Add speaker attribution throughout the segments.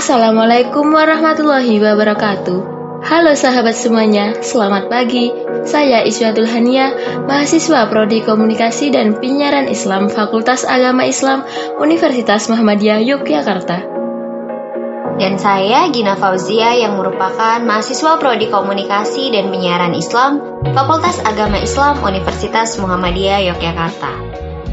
Speaker 1: Assalamualaikum warahmatullahi wabarakatuh. Halo sahabat semuanya, selamat pagi. Saya Iswatul Hania, mahasiswa Prodi Komunikasi dan Penyiaran Islam Fakultas Agama Islam Universitas Muhammadiyah Yogyakarta.
Speaker 2: Dan saya Gina Fauzia yang merupakan mahasiswa Prodi Komunikasi dan Penyiaran Islam Fakultas Agama Islam Universitas Muhammadiyah Yogyakarta.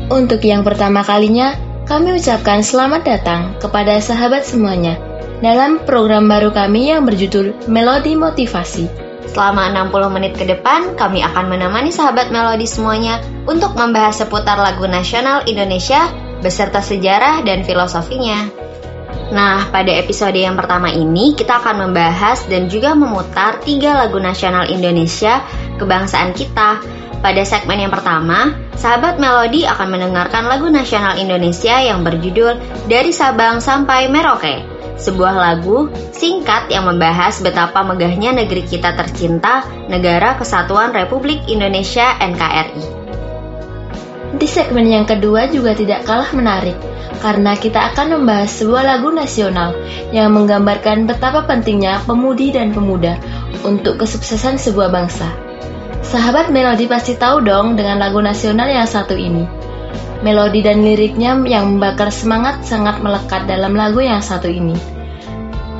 Speaker 1: Untuk yang pertama kalinya, kami ucapkan selamat datang kepada sahabat semuanya dalam program baru kami yang berjudul Melodi Motivasi.
Speaker 2: Selama 60 menit ke depan, kami akan menemani sahabat melodi semuanya untuk membahas seputar lagu nasional Indonesia beserta sejarah dan filosofinya. Nah, pada episode yang pertama ini kita akan membahas dan juga memutar tiga lagu nasional Indonesia kebangsaan kita pada segmen yang pertama, sahabat Melodi akan mendengarkan lagu nasional Indonesia yang berjudul Dari Sabang Sampai Merauke. Sebuah lagu singkat yang membahas betapa megahnya negeri kita tercinta, Negara Kesatuan Republik Indonesia NKRI.
Speaker 1: Di segmen yang kedua juga tidak kalah menarik, karena kita akan membahas sebuah lagu nasional yang menggambarkan betapa pentingnya pemudi dan pemuda untuk kesuksesan sebuah bangsa. Sahabat melodi pasti tahu dong dengan lagu nasional yang satu ini. Melodi dan liriknya yang membakar semangat sangat melekat dalam lagu yang satu ini.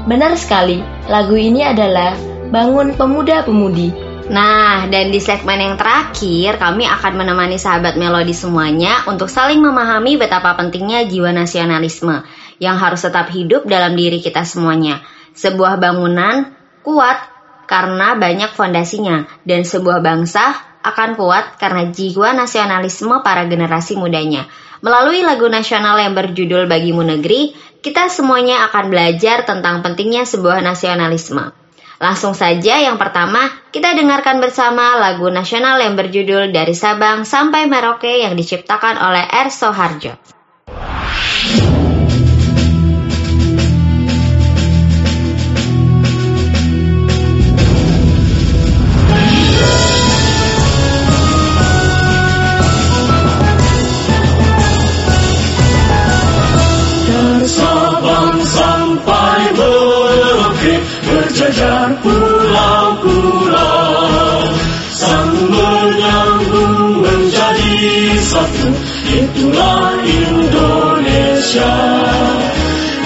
Speaker 1: Benar sekali, lagu ini adalah Bangun Pemuda-Pemudi.
Speaker 2: Nah, dan di segmen yang terakhir, kami akan menemani sahabat melodi semuanya untuk saling memahami betapa pentingnya jiwa nasionalisme yang harus tetap hidup dalam diri kita semuanya. Sebuah bangunan kuat karena banyak fondasinya dan sebuah bangsa akan kuat karena jiwa nasionalisme para generasi mudanya. Melalui lagu nasional yang berjudul Bagimu Negeri, kita semuanya akan belajar tentang pentingnya sebuah nasionalisme. Langsung saja yang pertama, kita dengarkan bersama lagu nasional yang berjudul Dari Sabang Sampai Merauke yang diciptakan oleh Erso Harjo.
Speaker 3: Berjajar pulau-pulau Sang menyambung menjadi satu Itulah Indonesia.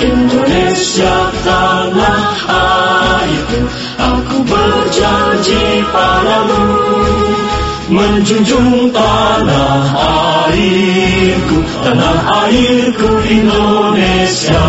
Speaker 3: Indonesia tanah airku Aku berjanji padamu Menjunjung tanah airku Tanah airku Indonesia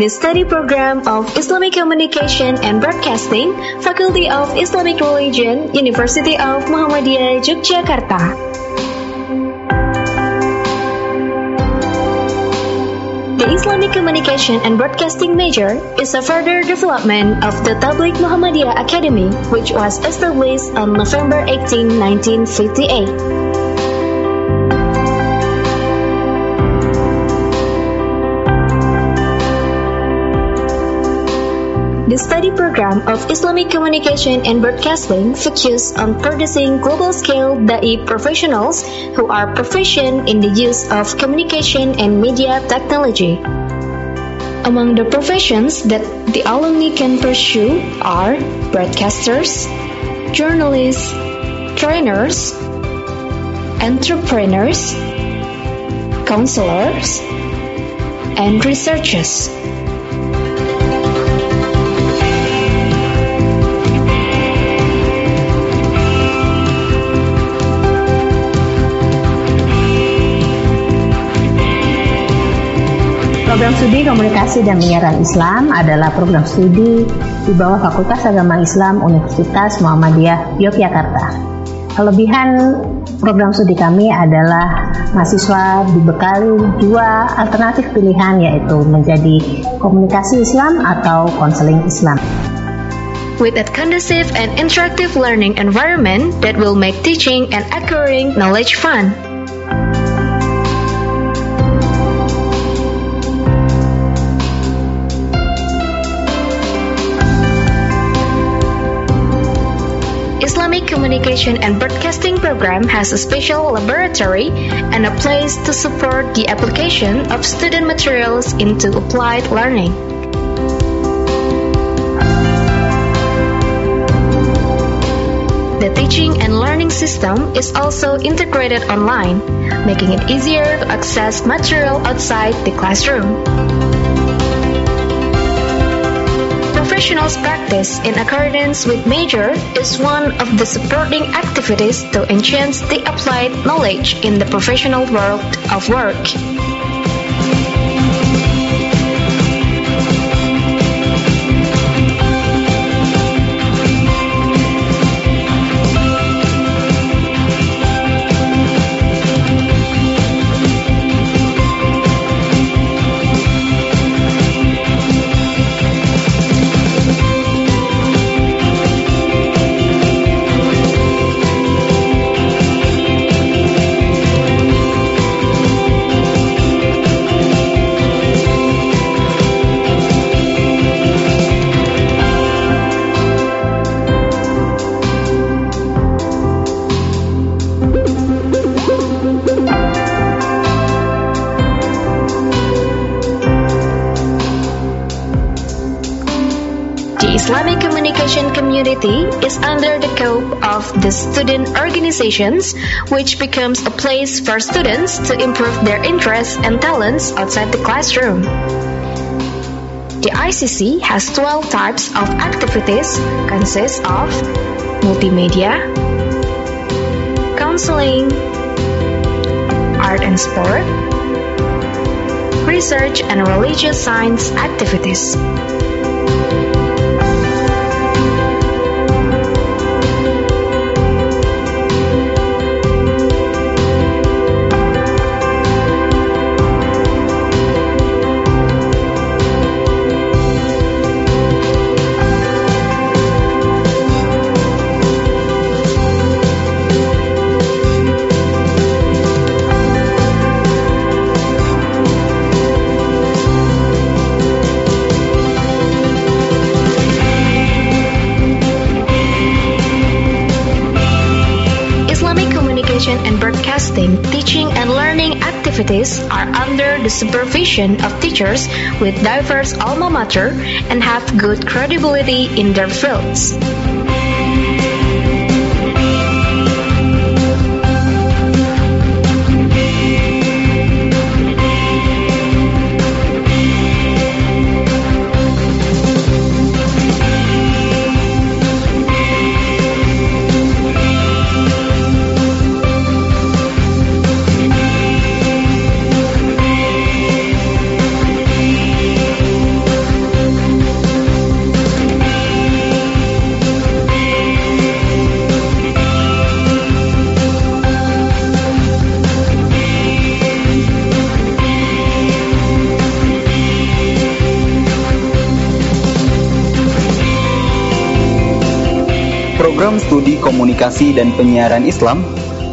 Speaker 4: the study program of Islamic Communication and Broadcasting, Faculty of Islamic Religion, University of Muhammadiyah, Yogyakarta. The Islamic Communication and Broadcasting major is a further development of the Tabligh Muhammadiyah Academy, which was established on November 18, 1958. Program of Islamic Communication and Broadcasting focuses on producing global-scale da'i professionals who are proficient in the use of communication and media technology. Among the professions that the alumni can pursue are broadcasters, journalists, trainers, entrepreneurs, counselors, and researchers.
Speaker 5: Program studi komunikasi dan penyiaran Islam adalah program studi di bawah Fakultas Agama Islam Universitas Muhammadiyah Yogyakarta. Kelebihan program studi kami adalah mahasiswa dibekali dua alternatif pilihan yaitu menjadi komunikasi Islam atau konseling Islam.
Speaker 4: With a conducive and interactive learning environment that will make teaching and acquiring knowledge fun. Communication and Broadcasting Program has a special laboratory and a place to support the application of student materials into applied learning. The teaching and learning system is also integrated online, making it easier to access material outside the classroom. Professionals practice in accordance with major is one of the supporting activities to enhance the applied knowledge in the professional world of work. Is under the scope of the student organizations, which becomes a place for students to improve their interests and talents outside the classroom. The ICC has 12 types of activities, consists of multimedia, counseling, art and sport, research and religious science activities. Activities are under the supervision of teachers with diverse alma mater and have good credibility in their fields.
Speaker 6: Komunikasi dan Penyiaran Islam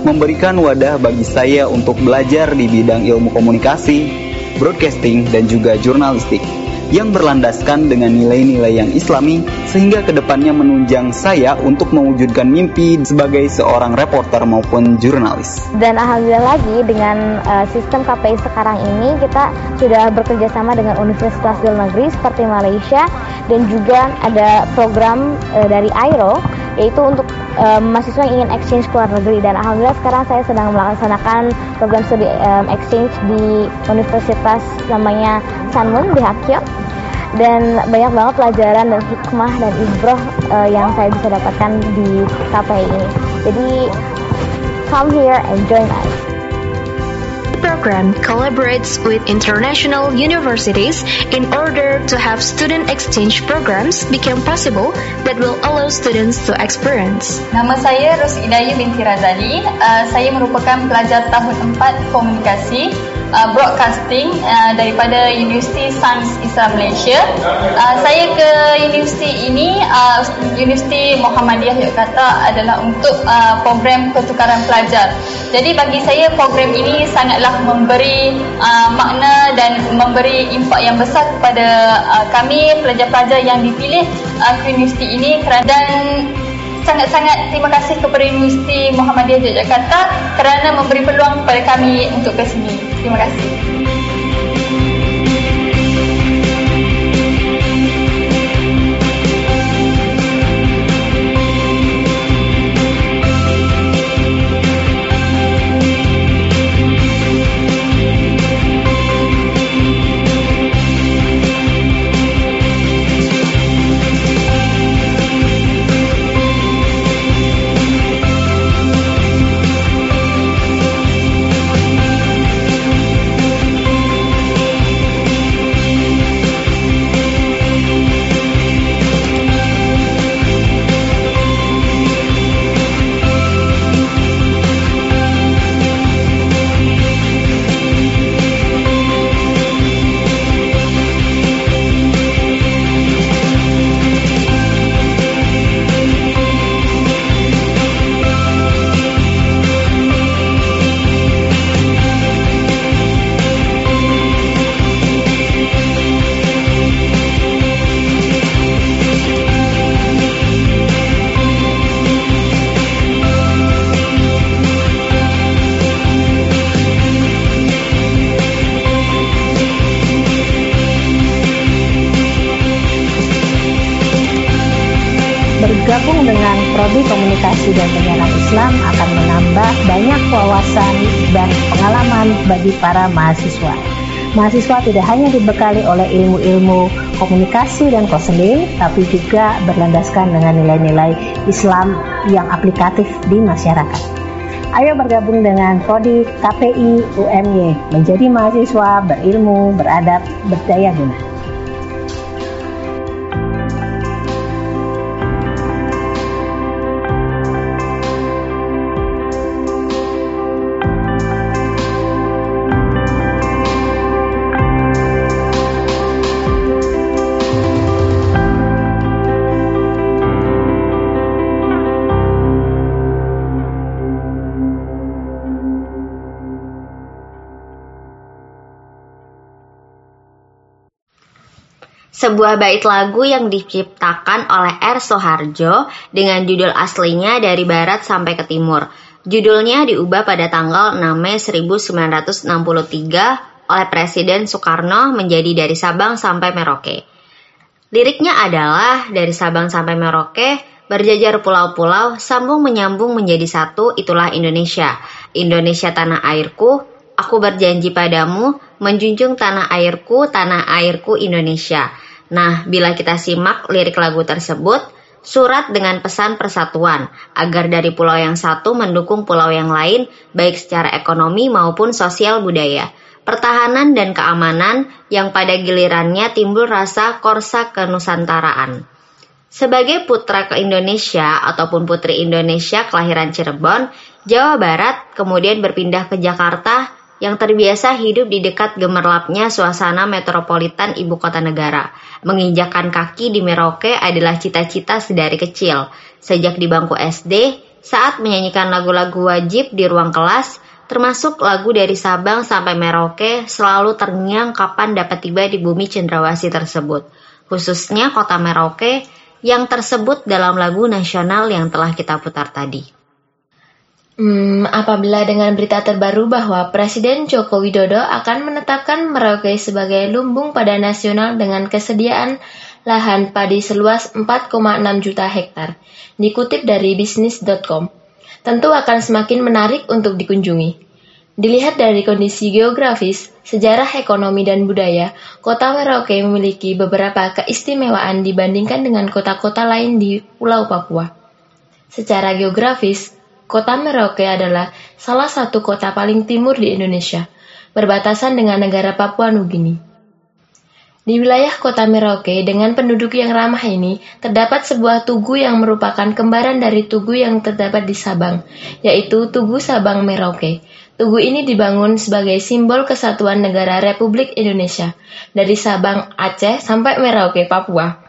Speaker 6: memberikan wadah bagi saya untuk belajar di bidang ilmu komunikasi, broadcasting, dan juga jurnalistik yang berlandaskan dengan nilai-nilai yang islami sehingga ke depannya menunjang saya untuk mewujudkan mimpi sebagai seorang reporter maupun jurnalis.
Speaker 7: Dan alhamdulillah lagi dengan uh, sistem KPI sekarang ini kita sudah bekerja sama dengan universitas di luar negeri seperti Malaysia dan juga ada program uh, dari AIRO yaitu untuk um, mahasiswa yang ingin exchange ke luar negeri dan alhamdulillah sekarang saya sedang melaksanakan program studi um, exchange di universitas namanya Sanmun di Hakyo dan banyak banget pelajaran dan hikmah dan ibroh uh, yang saya bisa dapatkan di KPI ini. Jadi come here and join us.
Speaker 4: Program collaborates with international universities in order to have student exchange programs become possible that will allow students to experience.
Speaker 8: Nama saya Ros Idayu binti Razali. Uh, saya merupakan pelajar tahun 4 komunikasi uh, broadcasting uh, daripada Universiti Sains Islam Malaysia. Uh, saya ke universiti ini, uh, Universiti Muhammadiyah Yogyakarta adalah untuk uh, program pertukaran pelajar. Jadi bagi saya program ini sangatlah memberi uh, makna dan memberi impak yang besar kepada uh, kami pelajar-pelajar yang dipilih uh, ke universiti ini kerana dan sangat-sangat terima kasih kepada Universiti Muhammadiyah Yogyakarta kerana memberi peluang kepada kami untuk ke sini. Terima kasih.
Speaker 5: Bergabung dengan Prodi Komunikasi dan Penyiaran Islam akan menambah banyak wawasan dan pengalaman bagi para mahasiswa. Mahasiswa tidak hanya dibekali oleh ilmu-ilmu komunikasi dan konseling, tapi juga berlandaskan dengan nilai-nilai Islam yang aplikatif di masyarakat. Ayo bergabung dengan Prodi KPI UMY, menjadi mahasiswa berilmu, beradab, berdaya guna.
Speaker 2: Sebuah bait lagu yang diciptakan oleh R. Soharjo dengan judul aslinya dari barat sampai ke timur. Judulnya diubah pada tanggal 6 Mei 1963 oleh Presiden Soekarno menjadi dari Sabang sampai Merauke. Liriknya adalah dari Sabang sampai Merauke, berjajar pulau-pulau, sambung menyambung menjadi satu, itulah Indonesia. Indonesia tanah airku, aku berjanji padamu, menjunjung tanah airku, tanah airku Indonesia. Nah, bila kita simak lirik lagu tersebut, surat dengan pesan persatuan agar dari pulau yang satu mendukung pulau yang lain, baik secara ekonomi maupun sosial budaya. Pertahanan dan keamanan yang pada gilirannya timbul rasa korsa kenusantaraan. Sebagai putra ke Indonesia ataupun putri Indonesia kelahiran Cirebon, Jawa Barat kemudian berpindah ke Jakarta yang terbiasa hidup di dekat gemerlapnya suasana metropolitan ibu kota negara. Menginjakan kaki di Merauke adalah cita-cita sedari kecil. Sejak di bangku SD, saat menyanyikan lagu-lagu wajib di ruang kelas, termasuk lagu dari Sabang sampai Merauke, selalu terngiang kapan dapat tiba di bumi cendrawasih tersebut, khususnya kota Merauke yang tersebut dalam lagu nasional yang telah kita putar tadi.
Speaker 1: Hmm, apabila dengan berita terbaru bahwa Presiden Joko Widodo akan menetapkan Merauke sebagai lumbung pada nasional dengan kesediaan lahan padi seluas 4,6 juta hektar, dikutip dari bisnis.com. Tentu akan semakin menarik untuk dikunjungi. Dilihat dari kondisi geografis, sejarah ekonomi dan budaya, kota Merauke memiliki beberapa keistimewaan dibandingkan dengan kota-kota lain di Pulau Papua. Secara geografis, kota Merauke adalah salah satu kota paling timur di Indonesia, berbatasan dengan negara Papua Nugini. Di wilayah kota Merauke dengan penduduk yang ramah ini, terdapat sebuah tugu yang merupakan kembaran dari tugu yang terdapat di Sabang, yaitu Tugu Sabang Merauke. Tugu ini dibangun sebagai simbol kesatuan negara Republik Indonesia, dari Sabang, Aceh, sampai Merauke, Papua.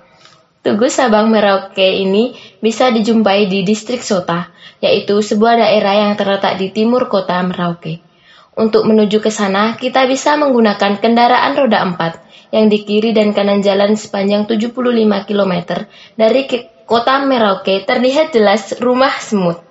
Speaker 1: Tugu Sabang Merauke ini bisa dijumpai di distrik Sota, yaitu sebuah daerah yang terletak di timur kota Merauke. Untuk menuju ke sana, kita bisa menggunakan kendaraan roda 4, yang di kiri dan kanan jalan sepanjang 75 km dari kota Merauke terlihat jelas rumah semut.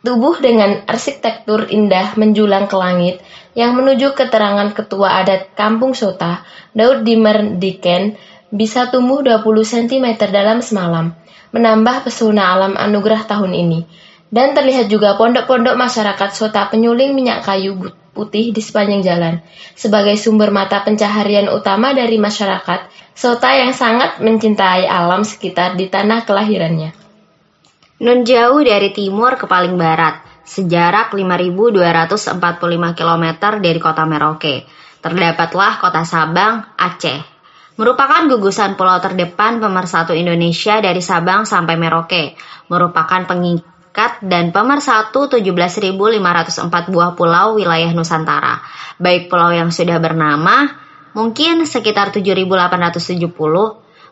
Speaker 1: Tubuh dengan arsitektur indah menjulang ke langit yang menuju keterangan ketua adat Kampung Sota, Daud Dimerdiken, bisa tumbuh 20 cm dalam semalam, menambah pesona alam anugerah tahun ini. Dan terlihat juga pondok-pondok masyarakat Sota penyuling minyak kayu putih di sepanjang jalan, sebagai sumber mata pencaharian utama dari masyarakat, Sota yang sangat mencintai alam sekitar di tanah kelahirannya.
Speaker 2: Nun jauh dari timur ke paling barat, sejarak 5.245 km dari kota Merauke, terdapatlah kota Sabang, Aceh. Merupakan gugusan pulau terdepan pemersatu Indonesia dari Sabang sampai Merauke, merupakan pengikut Kat dan pemersatu 17.504 buah pulau wilayah Nusantara, baik pulau yang sudah bernama, mungkin sekitar 7.870,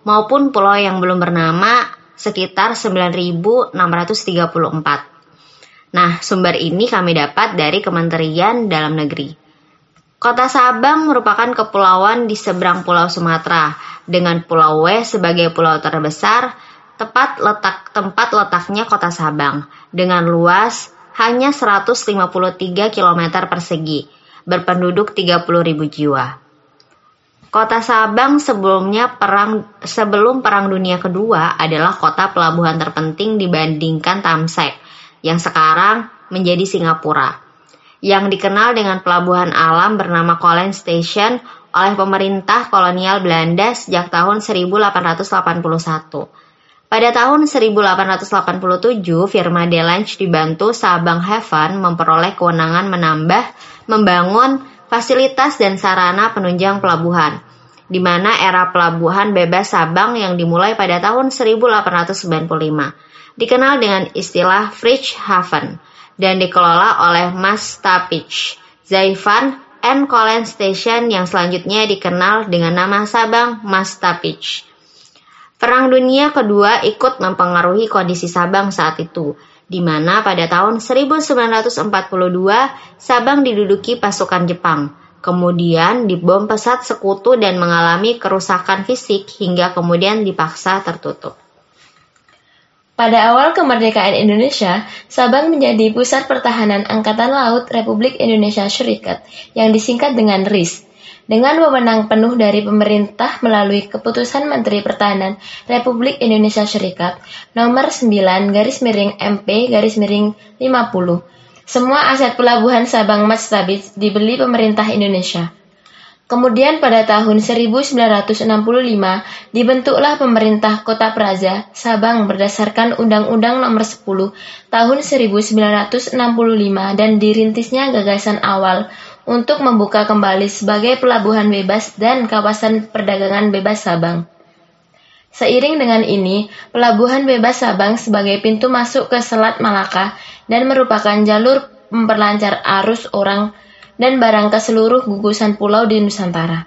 Speaker 2: maupun pulau yang belum bernama, sekitar 9.634. Nah, sumber ini kami dapat dari Kementerian Dalam Negeri. Kota Sabang merupakan kepulauan di seberang Pulau Sumatera, dengan Pulau W sebagai pulau terbesar, tepat letak tempat letaknya kota Sabang dengan luas hanya 153 km persegi, berpenduduk 30.000 jiwa. Kota Sabang sebelumnya perang sebelum Perang Dunia Kedua adalah kota pelabuhan terpenting dibandingkan Tamsek yang sekarang menjadi Singapura. Yang dikenal dengan pelabuhan alam bernama Collins Station oleh pemerintah kolonial Belanda sejak tahun 1881. Pada tahun 1887, firma Delange dibantu Sabang Haven memperoleh kewenangan menambah, membangun fasilitas dan sarana penunjang pelabuhan, di mana era pelabuhan bebas Sabang yang dimulai pada tahun 1895 dikenal dengan istilah Fridge Haven dan dikelola oleh Mas Tapich, Zaivan, and Collins Station yang selanjutnya dikenal dengan nama Sabang Mastapich. Perang Dunia Kedua ikut mempengaruhi kondisi Sabang saat itu, di mana pada tahun 1942 Sabang diduduki pasukan Jepang. Kemudian dibom pesat sekutu dan mengalami kerusakan fisik hingga kemudian dipaksa tertutup.
Speaker 1: Pada awal kemerdekaan Indonesia, Sabang menjadi pusat pertahanan Angkatan Laut Republik Indonesia Serikat yang disingkat dengan RIS dengan wewenang penuh dari pemerintah melalui keputusan Menteri Pertahanan Republik Indonesia Serikat nomor 9 garis miring MP garis miring 50. Semua aset pelabuhan Sabang Mastabit dibeli pemerintah Indonesia. Kemudian pada tahun 1965 dibentuklah pemerintah Kota Praja Sabang berdasarkan Undang-Undang Nomor 10 Tahun 1965 dan dirintisnya gagasan awal untuk membuka kembali sebagai pelabuhan bebas dan kawasan perdagangan bebas Sabang. Seiring dengan ini, pelabuhan bebas Sabang sebagai pintu masuk ke Selat Malaka dan merupakan jalur memperlancar arus orang dan barang ke seluruh gugusan pulau di Nusantara.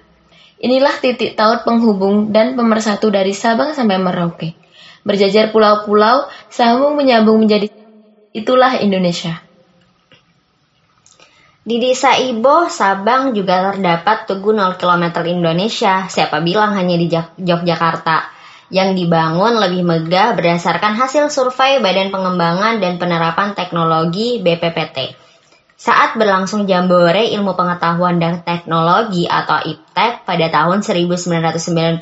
Speaker 1: Inilah titik taut penghubung dan pemersatu dari Sabang sampai Merauke. Berjajar pulau-pulau, sambung menyambung menjadi Itulah Indonesia.
Speaker 2: Di desa Ibo, Sabang juga terdapat Tugu 0 km Indonesia. Siapa bilang hanya di Yogyakarta? Yang dibangun lebih megah berdasarkan hasil survei Badan Pengembangan dan Penerapan Teknologi BPPT. Saat berlangsung Jambore Ilmu Pengetahuan dan Teknologi atau IPTEK pada tahun 1997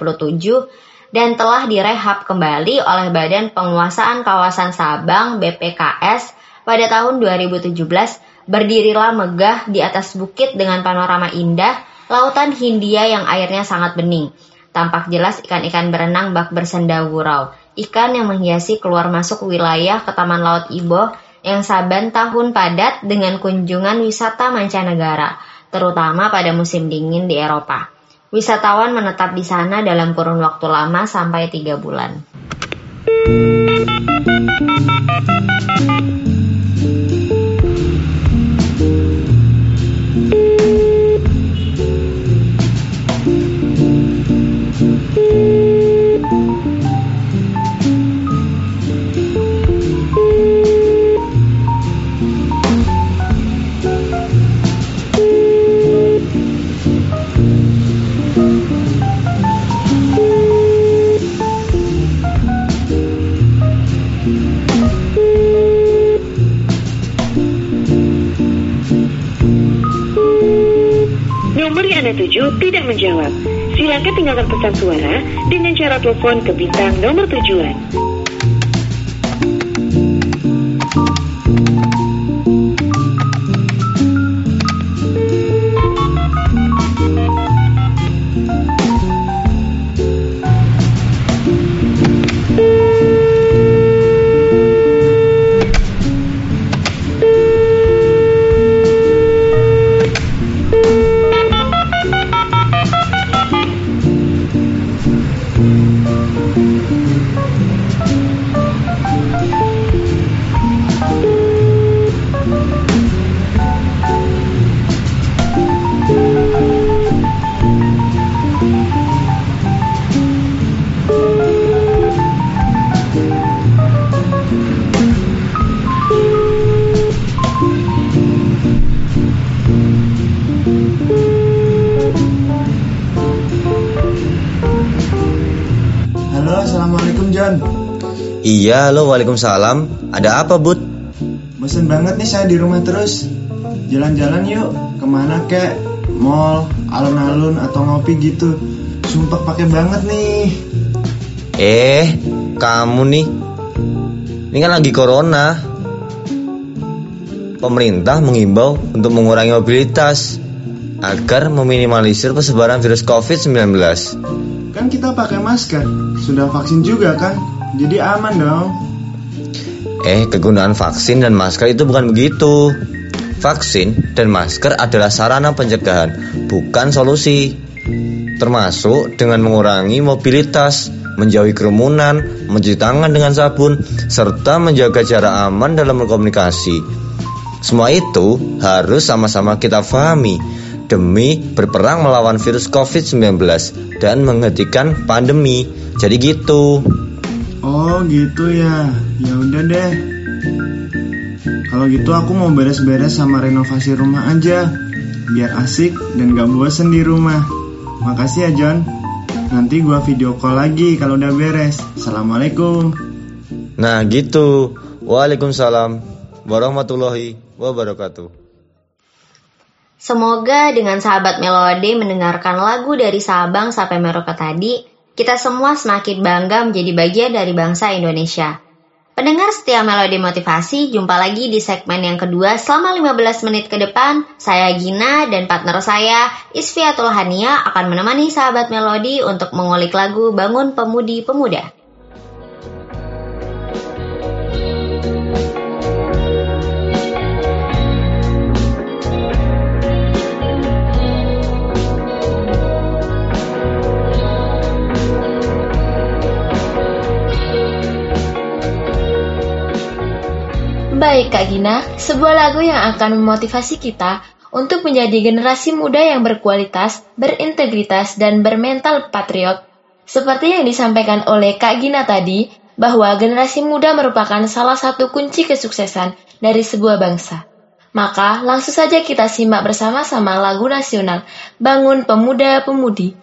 Speaker 2: dan telah direhab kembali oleh Badan Penguasaan Kawasan Sabang BPKS pada tahun 2017 Berdirilah megah di atas bukit dengan panorama indah, lautan Hindia yang airnya sangat bening. Tampak jelas ikan-ikan berenang bak bersenda gurau. Ikan yang menghiasi keluar masuk wilayah ke Taman Laut Ibo yang saban tahun padat dengan kunjungan wisata mancanegara, terutama pada musim dingin di Eropa. Wisatawan menetap di sana dalam kurun waktu lama sampai tiga bulan.
Speaker 9: Tidak menjawab. Silakan tinggalkan pesan suara dengan cara telepon ke bintang nomor tujuan.
Speaker 10: Iya, lo waalaikumsalam. Ada apa, Bud?
Speaker 11: Bosan banget nih saya di rumah terus. Jalan-jalan yuk, ke mana kek? Mall, alun-alun, atau ngopi gitu. Sumpah pakai banget nih.
Speaker 10: Eh, kamu nih. Ini kan lagi corona. Pemerintah mengimbau untuk mengurangi mobilitas agar meminimalisir persebaran virus COVID-19.
Speaker 11: Kan kita pakai masker, sudah vaksin juga kan? Jadi aman dong.
Speaker 10: Eh, kegunaan vaksin dan masker itu bukan begitu. Vaksin dan masker adalah sarana pencegahan, bukan solusi. Termasuk dengan mengurangi mobilitas, menjauhi kerumunan, mencuci tangan dengan sabun, serta menjaga jarak aman dalam berkomunikasi. Semua itu harus sama-sama kita pahami demi berperang melawan virus COVID-19 dan menghentikan pandemi. Jadi gitu.
Speaker 11: Oh gitu ya, ya udah deh. Kalau gitu aku mau beres-beres sama renovasi rumah aja, biar asik dan gak bosen di rumah. Makasih ya John. Nanti gua video call lagi kalau udah beres. Assalamualaikum.
Speaker 10: Nah gitu. Waalaikumsalam warahmatullahi wabarakatuh.
Speaker 2: Semoga dengan sahabat Melody mendengarkan lagu dari Sabang sampai Merauke tadi kita semua semakin bangga menjadi bagian dari bangsa Indonesia. Pendengar setia melodi motivasi, jumpa lagi di segmen yang kedua selama 15 menit ke depan. Saya Gina dan partner saya, Isfiatul Hania akan menemani sahabat melodi untuk mengulik lagu Bangun Pemudi Pemuda.
Speaker 1: Baik Kak Gina, sebuah lagu yang akan memotivasi kita untuk menjadi generasi muda yang berkualitas, berintegritas, dan bermental patriot. Seperti yang disampaikan oleh Kak Gina tadi, bahwa generasi muda merupakan salah satu kunci kesuksesan dari sebuah bangsa. Maka langsung saja kita simak bersama-sama lagu nasional Bangun Pemuda Pemudi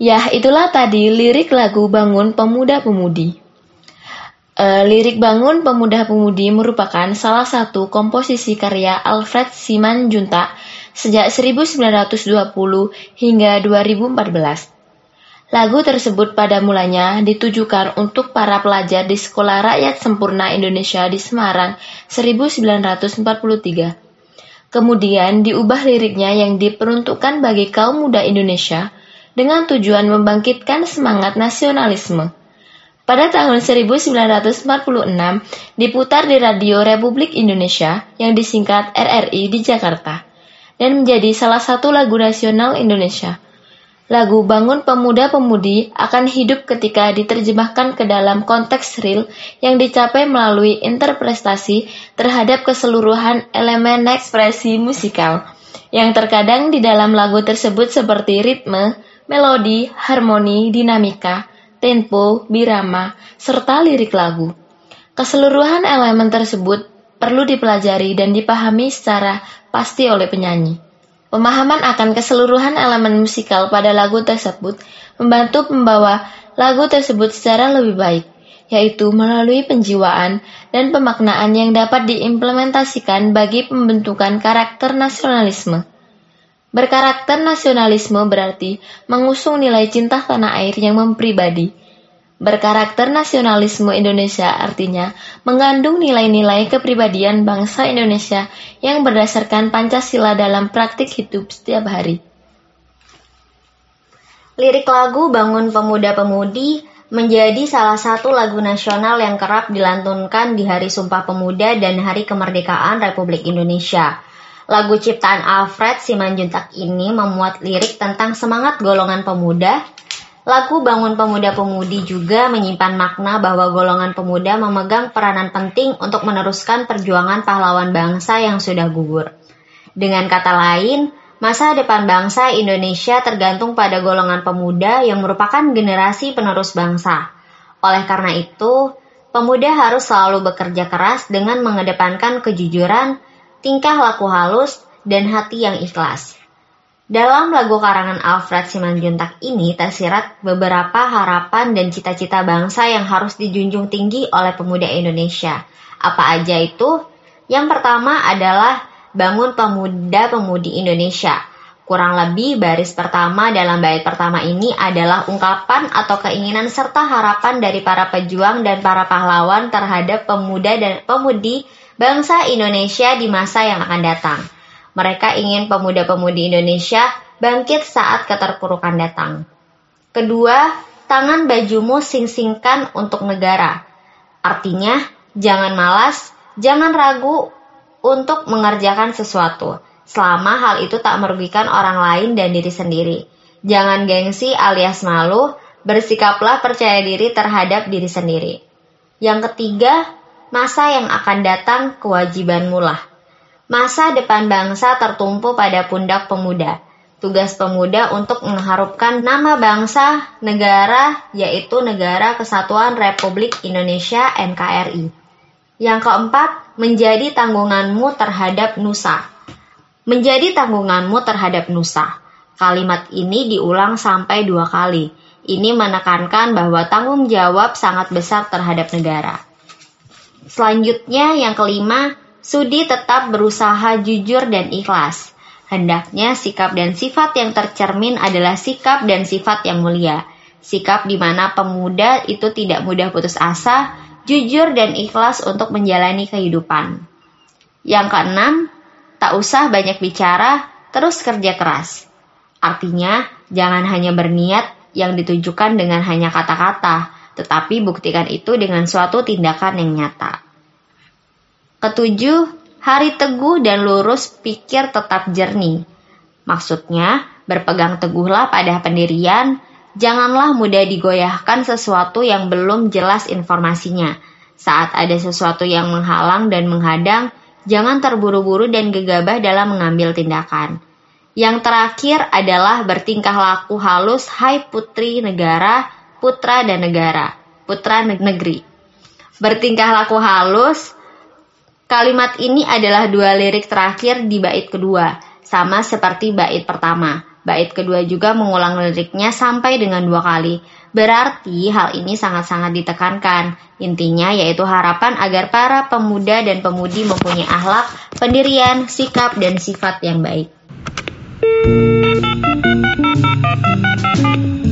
Speaker 1: Ya, itulah tadi lirik lagu Bangun Pemuda-Pemudi. E, lirik Bangun Pemuda-Pemudi merupakan salah satu komposisi karya Alfred Simanjuntak sejak 1920 hingga 2014. Lagu tersebut pada mulanya ditujukan untuk para pelajar di Sekolah Rakyat Sempurna Indonesia di Semarang 1943. Kemudian diubah liriknya yang diperuntukkan bagi kaum muda Indonesia dengan tujuan membangkitkan semangat nasionalisme. Pada tahun 1946 diputar di Radio Republik Indonesia yang disingkat RRI di Jakarta dan menjadi salah satu lagu nasional Indonesia. Lagu Bangun Pemuda-Pemudi akan hidup ketika diterjemahkan ke dalam konteks real yang dicapai melalui interpretasi terhadap keseluruhan elemen ekspresi musikal yang terkadang di dalam lagu tersebut seperti ritme, melodi, harmoni, dinamika, tempo, birama, serta lirik lagu. Keseluruhan elemen tersebut perlu dipelajari dan dipahami secara pasti oleh penyanyi. Pemahaman akan keseluruhan elemen musikal pada lagu tersebut membantu membawa lagu tersebut secara lebih baik, yaitu melalui penjiwaan dan pemaknaan yang dapat diimplementasikan bagi pembentukan karakter nasionalisme. Berkarakter nasionalisme berarti mengusung nilai cinta tanah air yang mempribadi. Berkarakter nasionalisme Indonesia artinya mengandung nilai-nilai kepribadian bangsa Indonesia yang berdasarkan Pancasila dalam praktik hidup setiap hari.
Speaker 2: Lirik lagu Bangun Pemuda-Pemudi menjadi salah satu lagu nasional yang kerap dilantunkan di Hari Sumpah Pemuda dan Hari Kemerdekaan Republik Indonesia. Lagu ciptaan Alfred Simanjuntak ini memuat lirik tentang semangat golongan pemuda. Lagu Bangun Pemuda-Pemudi juga menyimpan makna bahwa golongan pemuda memegang peranan penting untuk meneruskan perjuangan pahlawan bangsa yang sudah gugur. Dengan kata lain, masa depan bangsa Indonesia tergantung pada golongan pemuda yang merupakan generasi penerus bangsa. Oleh karena itu, pemuda harus selalu bekerja keras dengan mengedepankan kejujuran, tingkah laku halus, dan hati yang ikhlas. Dalam lagu karangan Alfred Simanjuntak ini tersirat beberapa harapan dan cita-cita bangsa yang harus dijunjung tinggi oleh pemuda Indonesia. Apa aja itu? Yang pertama adalah bangun pemuda-pemudi Indonesia. Kurang lebih baris pertama dalam bait pertama ini adalah ungkapan atau keinginan serta harapan dari para pejuang dan para pahlawan terhadap pemuda dan pemudi bangsa Indonesia di masa yang akan datang. Mereka ingin pemuda-pemudi Indonesia bangkit saat keterpurukan datang. Kedua, tangan bajumu sing-singkan untuk negara. Artinya, jangan malas, jangan ragu untuk mengerjakan sesuatu, selama hal itu tak merugikan orang lain dan diri sendiri. Jangan gengsi alias malu, bersikaplah percaya diri terhadap diri sendiri. Yang ketiga, masa yang akan datang kewajibanmu lah. Masa depan bangsa tertumpu pada pundak pemuda. Tugas pemuda untuk mengharupkan nama bangsa negara yaitu Negara Kesatuan Republik Indonesia NKRI. Yang keempat, menjadi tanggunganmu terhadap Nusa. Menjadi tanggunganmu terhadap Nusa. Kalimat ini diulang sampai dua kali. Ini menekankan bahwa tanggung jawab sangat besar terhadap negara. Selanjutnya yang kelima, Sudi tetap berusaha jujur dan ikhlas. Hendaknya sikap dan sifat yang tercermin adalah sikap dan sifat yang mulia. Sikap di mana pemuda itu tidak mudah putus asa, jujur dan ikhlas untuk menjalani kehidupan. Yang keenam, tak usah banyak bicara, terus kerja keras. Artinya, jangan hanya berniat yang ditujukan dengan hanya kata-kata, tetapi buktikan itu dengan suatu tindakan yang nyata. Ketujuh, hari teguh dan lurus pikir tetap jernih. Maksudnya, berpegang teguhlah pada pendirian, janganlah mudah digoyahkan sesuatu yang belum jelas informasinya. Saat ada sesuatu yang menghalang dan menghadang, jangan terburu-buru dan gegabah dalam mengambil tindakan. Yang terakhir adalah bertingkah laku halus, hai putri negara, putra dan negara, putra negeri. Bertingkah laku halus, Kalimat ini adalah dua lirik terakhir di bait kedua, sama seperti bait pertama. Bait kedua juga mengulang liriknya sampai dengan dua kali. Berarti hal ini sangat-sangat ditekankan. Intinya yaitu harapan agar para pemuda dan pemudi mempunyai akhlak, pendirian, sikap, dan sifat yang baik.
Speaker 9: tidak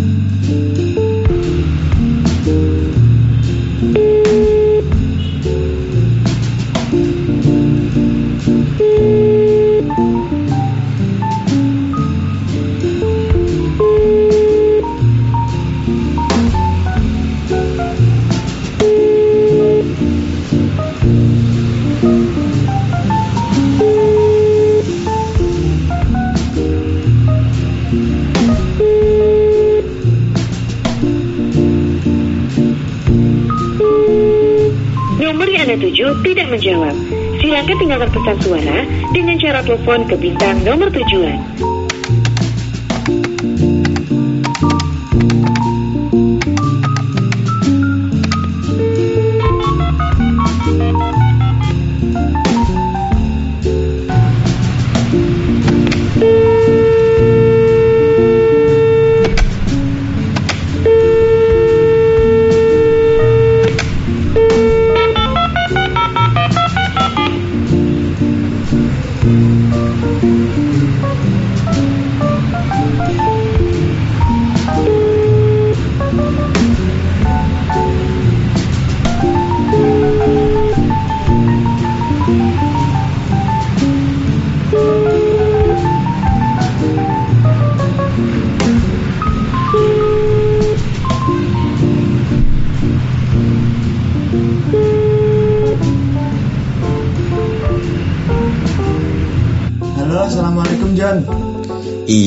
Speaker 9: telepon ke bintang nomor tujuan.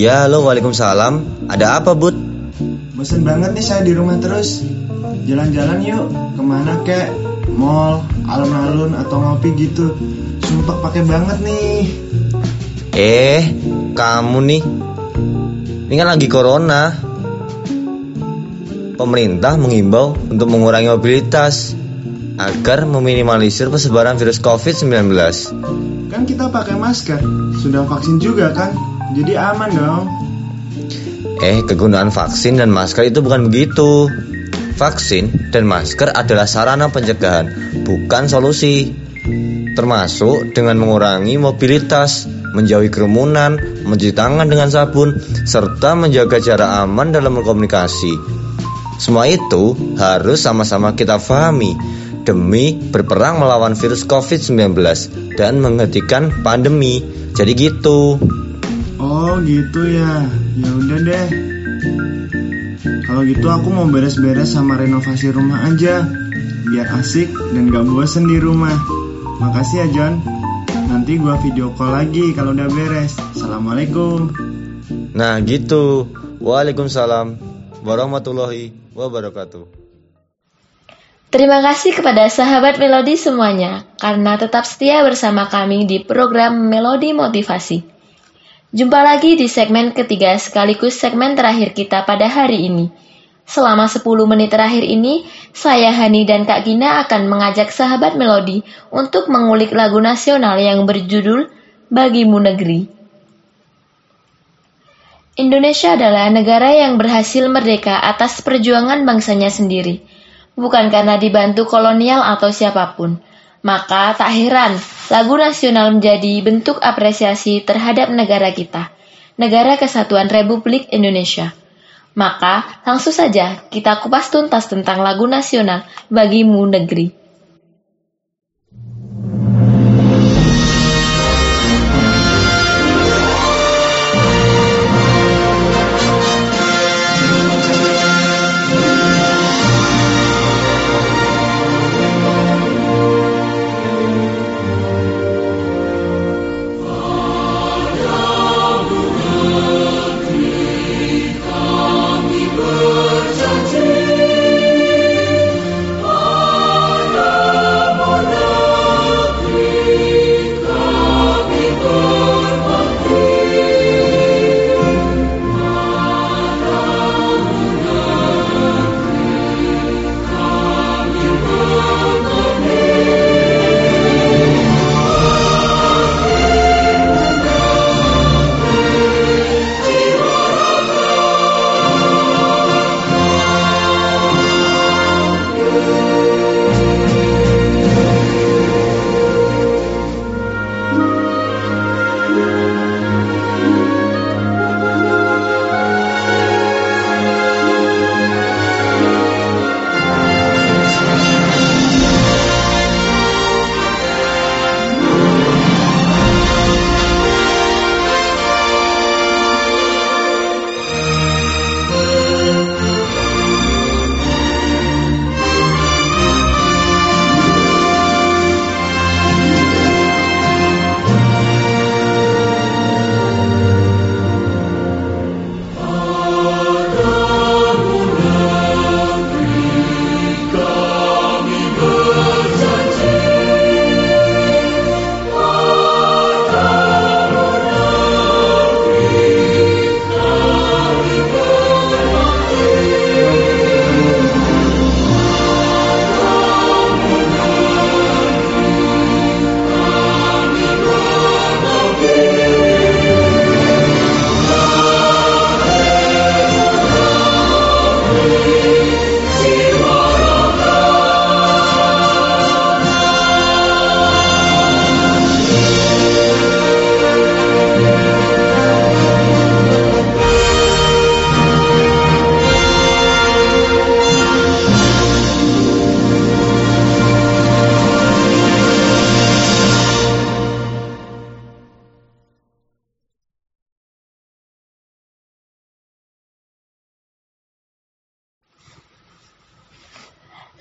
Speaker 10: Iya, lo waalaikumsalam. Ada apa, Bud?
Speaker 11: Bosan banget nih saya di rumah terus. Jalan-jalan yuk, ke mana kek? Mall, alun-alun, atau ngopi gitu. Sumpah pakai banget nih.
Speaker 10: Eh, kamu nih. Ini kan lagi corona. Pemerintah mengimbau untuk mengurangi mobilitas agar meminimalisir persebaran virus COVID-19.
Speaker 11: Kan kita pakai masker, sudah vaksin juga kan? Jadi aman dong.
Speaker 10: Eh, kegunaan vaksin dan masker itu bukan begitu. Vaksin dan masker adalah sarana pencegahan, bukan solusi. Termasuk dengan mengurangi mobilitas, menjauhi kerumunan, mencuci tangan dengan sabun, serta menjaga jarak aman dalam berkomunikasi. Semua itu harus sama-sama kita pahami demi berperang melawan virus COVID-19 dan menghentikan pandemi. Jadi gitu.
Speaker 11: Oh gitu ya. Ya udah deh. Kalau gitu aku mau beres-beres sama renovasi rumah aja. Biar asik dan gak bosen di rumah. Makasih ya John. Nanti gua video call lagi kalau udah beres. Assalamualaikum.
Speaker 10: Nah gitu. Waalaikumsalam warahmatullahi wabarakatuh.
Speaker 1: Terima kasih kepada sahabat Melodi semuanya karena tetap setia bersama kami di program Melodi Motivasi. Jumpa lagi di segmen ketiga sekaligus segmen terakhir kita pada hari ini. Selama 10 menit terakhir ini, saya Hani dan Kak Gina akan mengajak sahabat Melodi untuk mengulik lagu nasional yang berjudul Bagimu Negeri. Indonesia adalah negara yang berhasil merdeka atas perjuangan bangsanya sendiri, bukan karena dibantu kolonial atau siapa pun. Maka tak heran lagu nasional menjadi bentuk apresiasi terhadap negara kita, negara kesatuan Republik Indonesia. Maka langsung saja kita kupas tuntas tentang lagu nasional bagimu negeri.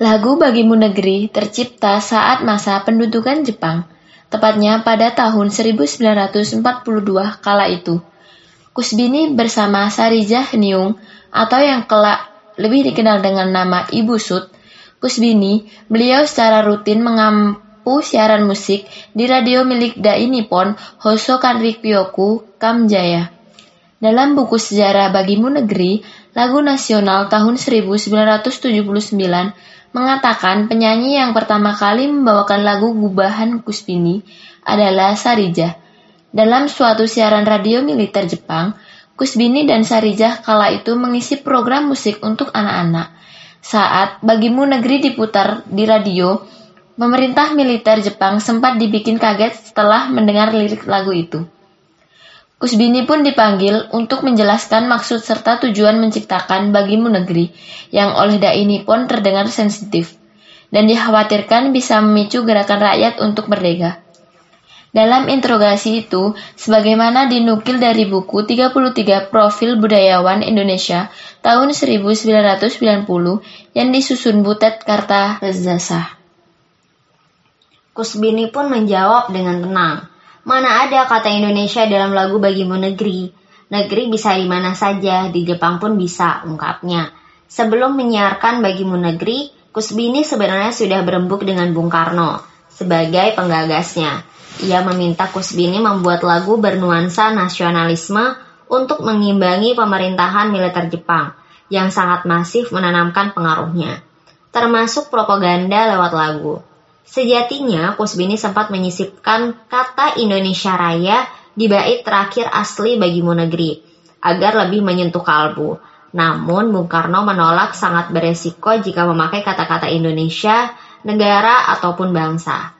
Speaker 1: Lagu Bagimu Negeri tercipta saat masa pendudukan Jepang. tepatnya pada tahun 1942 kala itu. Kusbini bersama Sarijah Niung atau yang kelak lebih dikenal dengan nama Ibu Sud, Kusbini, beliau secara rutin mengampu siaran musik di radio milik Dai Nippon Hoso Kanrikyoku Kamjaya. Dalam buku sejarah Bagimu Negeri, lagu nasional tahun 1979 mengatakan penyanyi yang pertama kali membawakan lagu gubahan Kusbini adalah Sarijah. Dalam suatu siaran radio militer Jepang, Kusbini dan Sarijah kala itu mengisi program musik untuk anak-anak. Saat Bagimu Negeri diputar di radio, pemerintah militer Jepang sempat dibikin kaget setelah mendengar lirik lagu itu. Kusbini pun dipanggil untuk menjelaskan maksud serta tujuan menciptakan Bagimu Negeri yang oleh Dai Nippon terdengar sensitif dan dikhawatirkan bisa memicu gerakan rakyat untuk merdeka. Dalam interogasi itu, sebagaimana dinukil dari buku 33 Profil Budayawan Indonesia tahun 1990 yang disusun Butet Karta Rezasa.
Speaker 2: Kusbini pun menjawab dengan tenang. Mana ada kata Indonesia dalam lagu Bagimu Negeri? Negeri bisa di mana saja, di Jepang pun bisa, ungkapnya. Sebelum menyiarkan Bagimu Negeri, Kusbini sebenarnya sudah berembuk dengan Bung Karno sebagai penggagasnya. Ia meminta Kusbini membuat lagu bernuansa nasionalisme untuk mengimbangi pemerintahan militer Jepang yang sangat masif menanamkan pengaruhnya, termasuk propaganda lewat lagu. Sejatinya, Kusbini sempat menyisipkan kata Indonesia Raya di bait terakhir asli Bagimu Negeri, agar lebih menyentuh kalbu. Namun, Bung Karno menolak sangat beresiko jika memakai kata-kata Indonesia, negara, ataupun bangsa.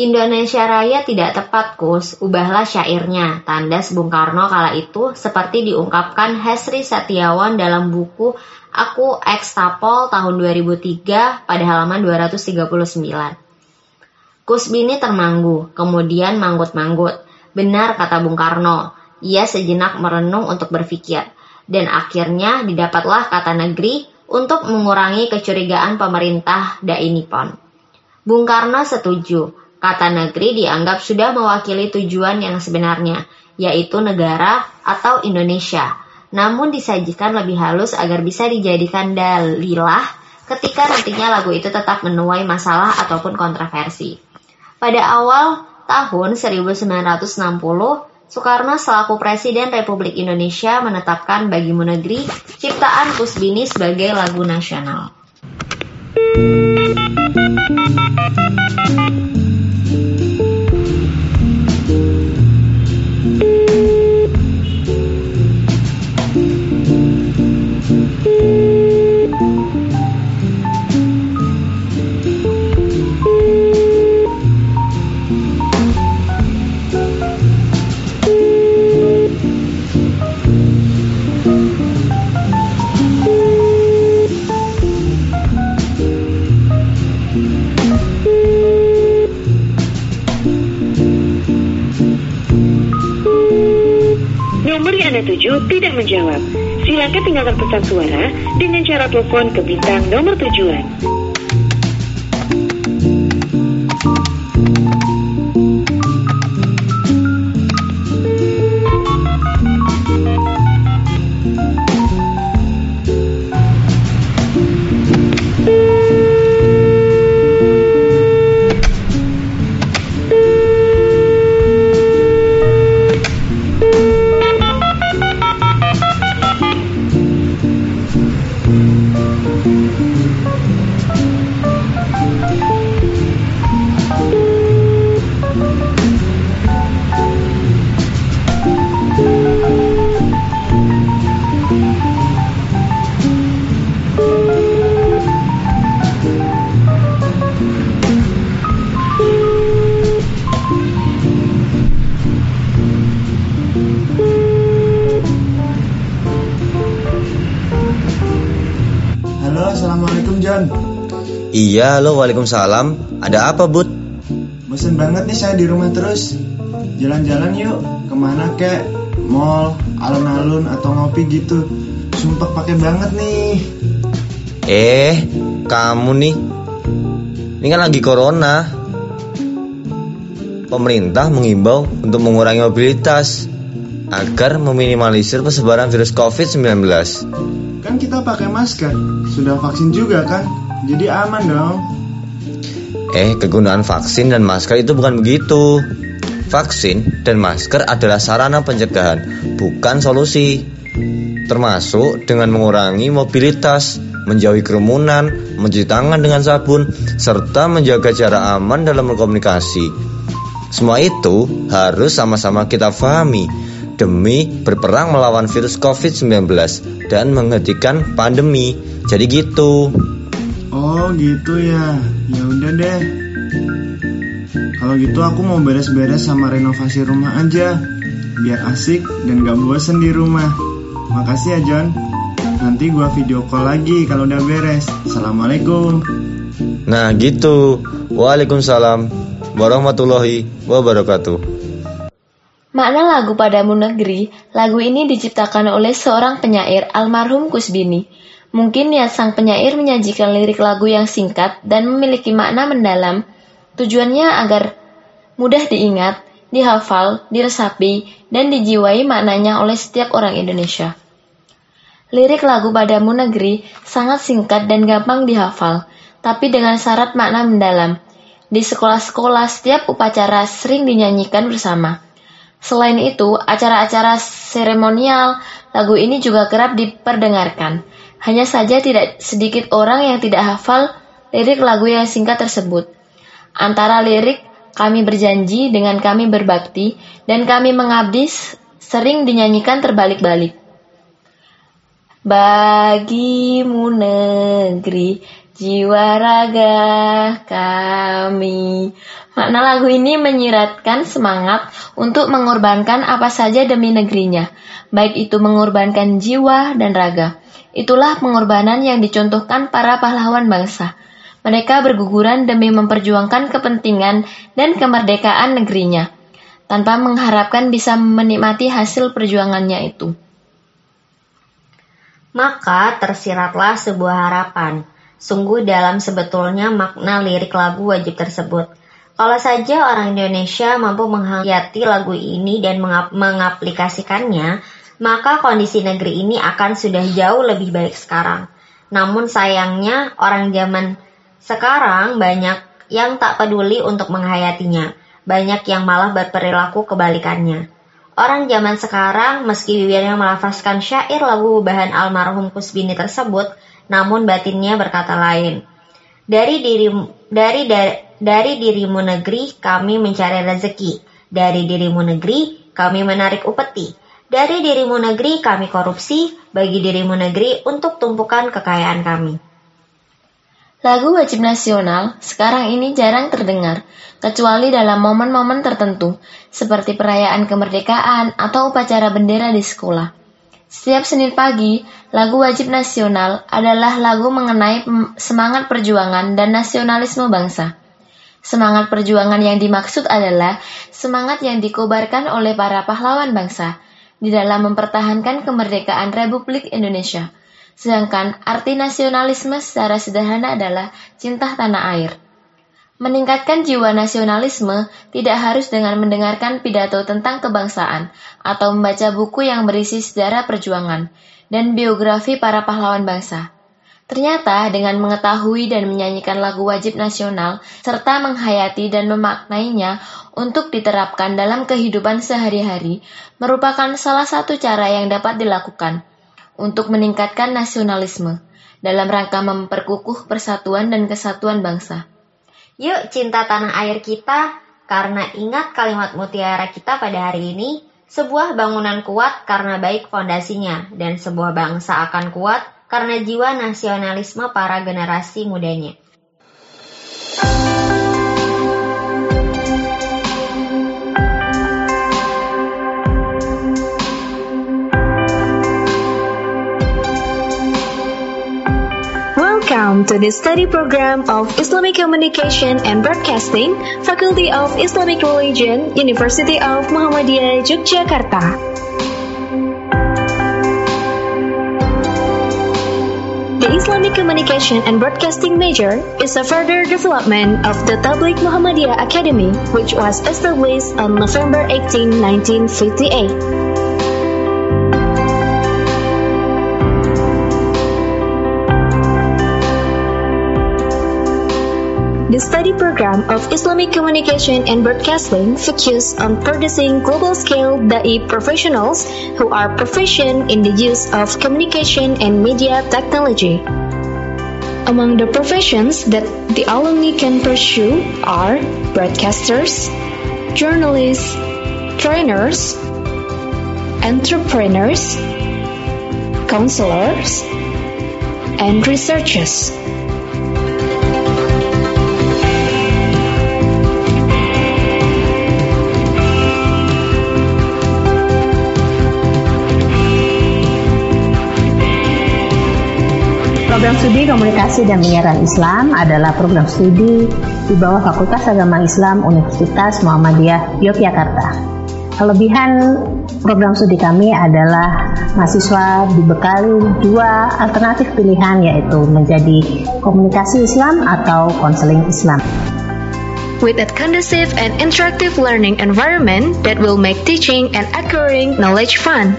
Speaker 2: Indonesia Raya tidak tepat, Kus. Ubahlah syairnya. Tandas Bung Karno kala itu seperti diungkapkan Hesri Setiawan dalam buku Aku Ekstapol tahun 2003 pada halaman 239. Kusbini termanggu, kemudian manggut-manggut. Benar kata Bung Karno. Ia sejenak merenung untuk berpikir. Dan akhirnya didapatlah kata negeri untuk mengurangi kecurigaan pemerintah Dai Nippon. Bung Karno setuju Kata negeri dianggap sudah mewakili tujuan yang sebenarnya, yaitu negara atau Indonesia. Namun disajikan lebih halus agar bisa dijadikan dalilah ketika nantinya lagu itu tetap menuai masalah ataupun kontroversi. Pada awal tahun 1960, Soekarno selaku Presiden Republik Indonesia menetapkan Bagimu Negeri ciptaan Kusbini sebagai lagu nasional.
Speaker 9: Cara
Speaker 10: Iya, lo waalaikumsalam. Ada apa, Bud?
Speaker 11: Bosen banget nih saya di rumah terus. Jalan-jalan yuk, ke mana kek? Mall, alun-alun atau ngopi gitu. Sumpah pakai banget nih.
Speaker 10: Eh, kamu nih. Ini kan lagi corona. pemerintah mengimbau untuk mengurangi mobilitas agar meminimalisir persebaran virus COVID-19.
Speaker 11: Kan kita pakai masker, sudah vaksin juga kan? Jadi aman dong.
Speaker 10: Eh, kegunaan vaksin dan masker itu bukan begitu. Vaksin dan masker adalah sarana pencegahan, bukan solusi. Termasuk dengan mengurangi mobilitas, menjauhi kerumunan, mencuci tangan dengan sabun, serta menjaga jarak aman dalam berkomunikasi. Semua itu harus sama-sama kita pahami demi berperang melawan virus COVID-19 dan menghentikan pandemi. Jadi gitu.
Speaker 11: Oh gitu ya. Ya udah deh. Kalau gitu aku mau beres-beres sama renovasi rumah aja. Biar asik dan gak bosen di rumah. Makasih ya John. Nanti gua video call lagi kalau udah beres. Assalamualaikum.
Speaker 10: Nah gitu. Waalaikumsalam warahmatullahi wabarakatuh.
Speaker 1: Makna lagu Padamu Negeri, lagu ini diciptakan oleh seorang penyair almarhum Kusbini. Mungkin niat sang penyair menyajikan lirik lagu yang singkat dan memiliki makna mendalam. Tujuannya agar mudah diingat, dihafal, diresapi, dan dijiwai maknanya oleh setiap orang Indonesia. Lirik lagu Padamu Negeri sangat singkat dan gampang dihafal, tapi dengan syarat makna mendalam. Di sekolah-sekolah setiap upacara sering dinyanyikan bersama. Selain itu, acara-acara seremonial lagu ini juga kerap diperdengarkan. Hanya saja tidak sedikit orang yang tidak hafal lirik lagu yang singkat tersebut. Antara lirik kami berjanji dengan kami berbakti dan kami mengabdi sering dinyanyikan terbalik-balik. Bagimu negeri jiwa raga kami. Makna lagu ini menyiratkan semangat untuk mengorbankan apa saja demi negerinya, baik itu mengorbankan jiwa dan raga. Itulah pengorbanan yang dicontohkan para pahlawan bangsa. Mereka berguguran demi memperjuangkan kepentingan dan kemerdekaan negerinya, tanpa mengharapkan bisa menikmati hasil perjuangannya itu.
Speaker 2: Maka tersiratlah sebuah harapan Sungguh dalam sebetulnya makna lirik lagu wajib tersebut. Kalau saja orang Indonesia mampu menghayati lagu ini dan mengap mengaplikasikannya, maka kondisi negeri ini akan sudah jauh lebih baik sekarang. Namun sayangnya orang zaman sekarang banyak yang tak peduli untuk menghayatinya. Banyak yang malah berperilaku kebalikannya. Orang zaman sekarang meski bibirnya melafazkan syair lagu bahan almarhum Kusbini tersebut, namun batinnya berkata lain. Dari diri dari dari, dari dirimu negeri kami mencari rezeki. Dari dirimu negeri kami menarik upeti. Dari dirimu negeri kami korupsi, bagi dirimu negeri untuk tumpukan kekayaan kami.
Speaker 1: Lagu wajib nasional sekarang ini jarang terdengar, kecuali dalam momen-momen tertentu, seperti perayaan kemerdekaan atau upacara bendera di sekolah. Setiap Senin pagi, lagu wajib nasional adalah lagu mengenai semangat perjuangan dan nasionalisme bangsa. Semangat perjuangan yang dimaksud adalah semangat yang dikobarkan oleh para pahlawan bangsa di dalam mempertahankan kemerdekaan Republik Indonesia. Sedangkan arti nasionalisme secara sederhana adalah cinta tanah air. Meningkatkan jiwa nasionalisme tidak harus dengan mendengarkan pidato tentang kebangsaan atau membaca buku yang berisi sejarah perjuangan dan biografi para pahlawan bangsa. Ternyata dengan mengetahui dan menyanyikan lagu wajib nasional serta menghayati dan memaknainya untuk diterapkan dalam kehidupan sehari-hari merupakan salah satu cara yang dapat dilakukan untuk meningkatkan nasionalisme dalam rangka memperkukuh persatuan dan kesatuan bangsa.
Speaker 2: Yuk cinta tanah air kita, karena ingat kalimat mutiara kita pada hari ini, sebuah bangunan kuat karena baik fondasinya, dan sebuah bangsa akan kuat karena jiwa nasionalisme para generasi mudanya.
Speaker 4: Welcome to the study program of Islamic Communication and Broadcasting, Faculty of Islamic Religion, University of Muhammadiyah, Yogyakarta. The Islamic Communication and Broadcasting major is a further development of the Tabligh Muhammadiyah Academy, which was established on November 18, 1958. The study program of Islamic Communication and Broadcasting focuses on producing global-scale da'i professionals who are proficient in the use of communication and media technology. Among the professions that the alumni can pursue are broadcasters, journalists, trainers, entrepreneurs, counselors, and researchers.
Speaker 5: Program studi komunikasi dan penyiaran Islam adalah program studi di bawah Fakultas Agama Islam Universitas Muhammadiyah Yogyakarta. Kelebihan program studi kami adalah mahasiswa dibekali dua alternatif pilihan yaitu menjadi komunikasi Islam atau konseling Islam.
Speaker 4: With a conducive and interactive learning environment that will make teaching and acquiring knowledge fun.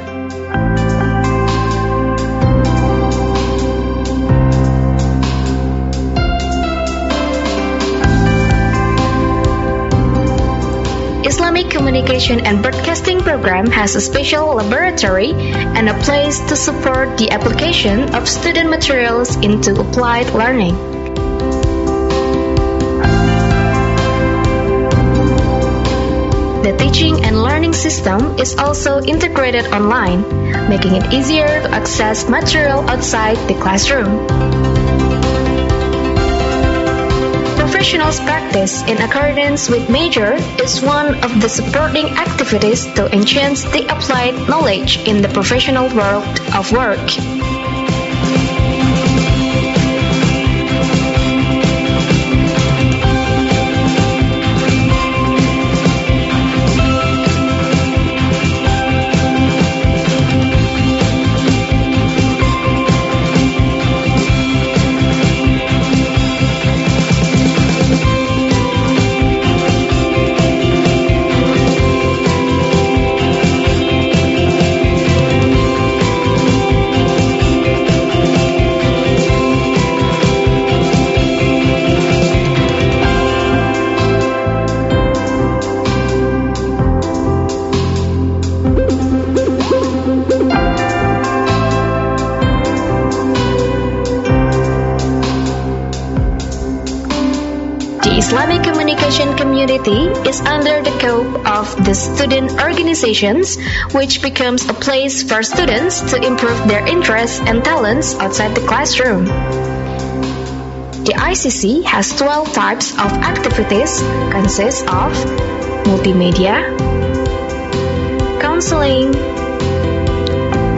Speaker 4: Islamic Communication and Broadcasting Program has a special laboratory and a place to support the application of student materials into applied learning. The teaching and learning system is also integrated online, making it easier to access material outside the classroom. Professionals practice in accordance with major is one of the supporting activities to enhance the applied knowledge in the professional world of work. Is under the scope of the student organizations, which becomes a place for students to improve their interests and talents outside the classroom. The ICC has 12 types of activities consist of multimedia, counseling,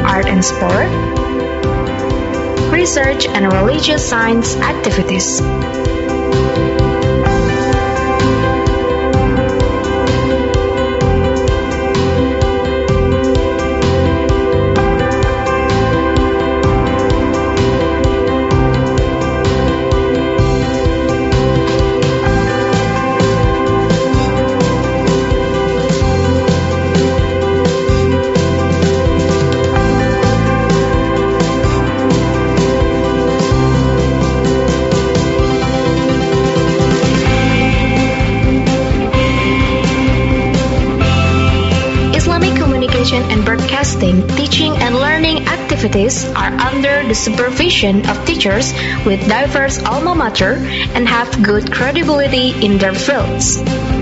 Speaker 4: art and sport, research and religious science activities. Activities are under the supervision of teachers with diverse alma mater and have good credibility in their fields.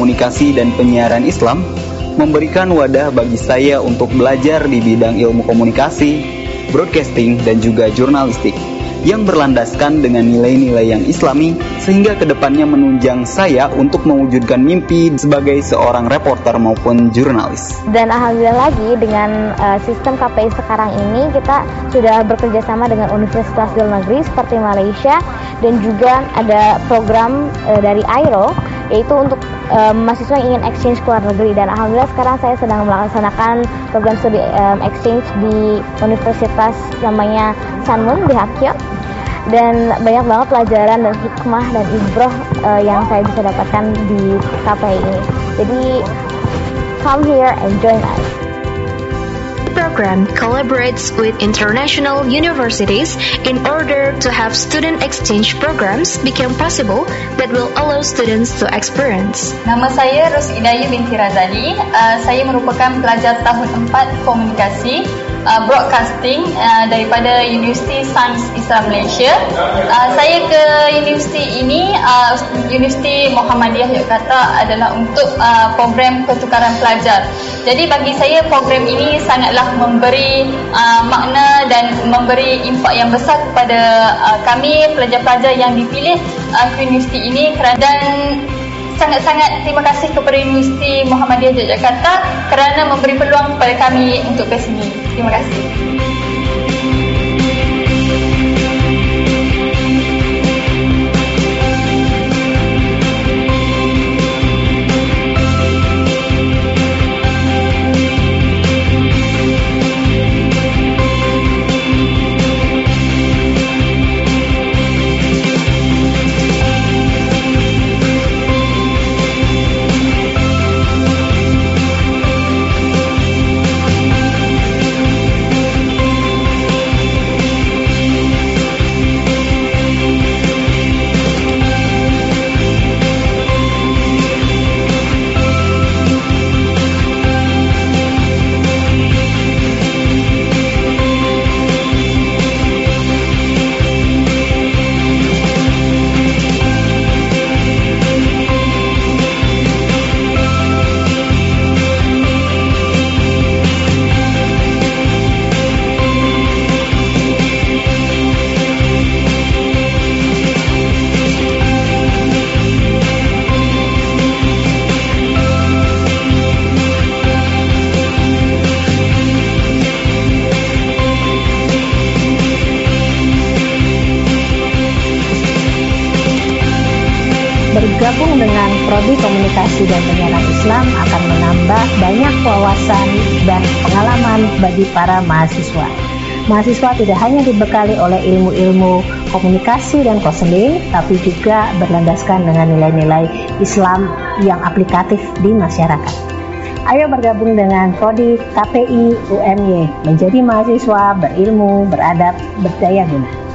Speaker 6: Komunikasi dan Penyiaran Islam memberikan wadah bagi saya untuk belajar di bidang ilmu komunikasi, broadcasting, dan juga jurnalistik yang berlandaskan dengan nilai-nilai yang islami sehingga ke depannya menunjang saya untuk mewujudkan mimpi sebagai seorang reporter maupun jurnalis.
Speaker 7: Dan alhamdulillah lagi dengan uh, sistem KPI sekarang ini kita sudah bekerja sama dengan universitas di luar negeri seperti Malaysia dan juga ada program uh, dari AIRO yaitu untuk um, mahasiswa yang ingin exchange ke luar negeri dan alhamdulillah sekarang saya sedang melaksanakan program studi um, exchange di universitas namanya Sanmun di Hakyot dan banyak banget pelajaran dan hikmah dan ibroh uh, yang saya bisa dapatkan di KPI ini. Jadi come here and join us.
Speaker 4: Program collaborates with international universities in order to have student exchange programs become possible that will allow students to experience.
Speaker 8: Nama saya Ros Idayu binti Razali. Uh, saya merupakan pelajar tahun 4 komunikasi uh, broadcasting uh, daripada Universiti Sains Islam Malaysia. Uh, saya ke universiti ini, uh, Universiti Muhammadiyah Yogyakarta adalah untuk uh, program pertukaran pelajar. Jadi bagi saya program ini sangatlah memberi uh, makna dan memberi impak yang besar kepada uh, kami pelajar-pelajar yang dipilih uh, ke universiti ini kerana dan sangat-sangat terima kasih kepada Universiti Muhammadiyah Yogyakarta kerana memberi peluang kepada kami untuk ke sini. Terima kasih.
Speaker 5: Para mahasiswa. Mahasiswa tidak hanya dibekali oleh ilmu-ilmu komunikasi dan konseling, tapi juga berlandaskan dengan nilai-nilai Islam yang aplikatif di masyarakat. Ayo bergabung dengan Prodi KPI UMY menjadi mahasiswa berilmu, beradab, berdaya guna.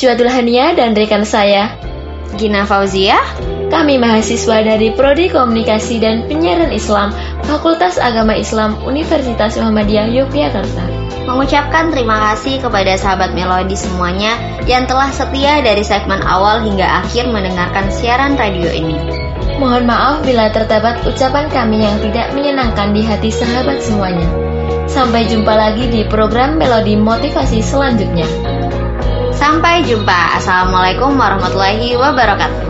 Speaker 1: Saya Isyatul Hania dan rekan saya
Speaker 2: Gina Fauzia
Speaker 1: Kami mahasiswa dari Prodi Komunikasi dan Penyiaran Islam Fakultas Agama Islam Universitas Muhammadiyah Yogyakarta
Speaker 2: mengucapkan terima kasih kepada sahabat Melodi semuanya yang telah setia dari segmen awal hingga akhir mendengarkan siaran radio ini.
Speaker 1: Mohon maaf bila terdapat ucapan kami yang tidak menyenangkan di hati sahabat semuanya. Sampai jumpa lagi di program Melodi Motivasi selanjutnya.
Speaker 2: Sampai jumpa. Assalamualaikum warahmatullahi wabarakatuh.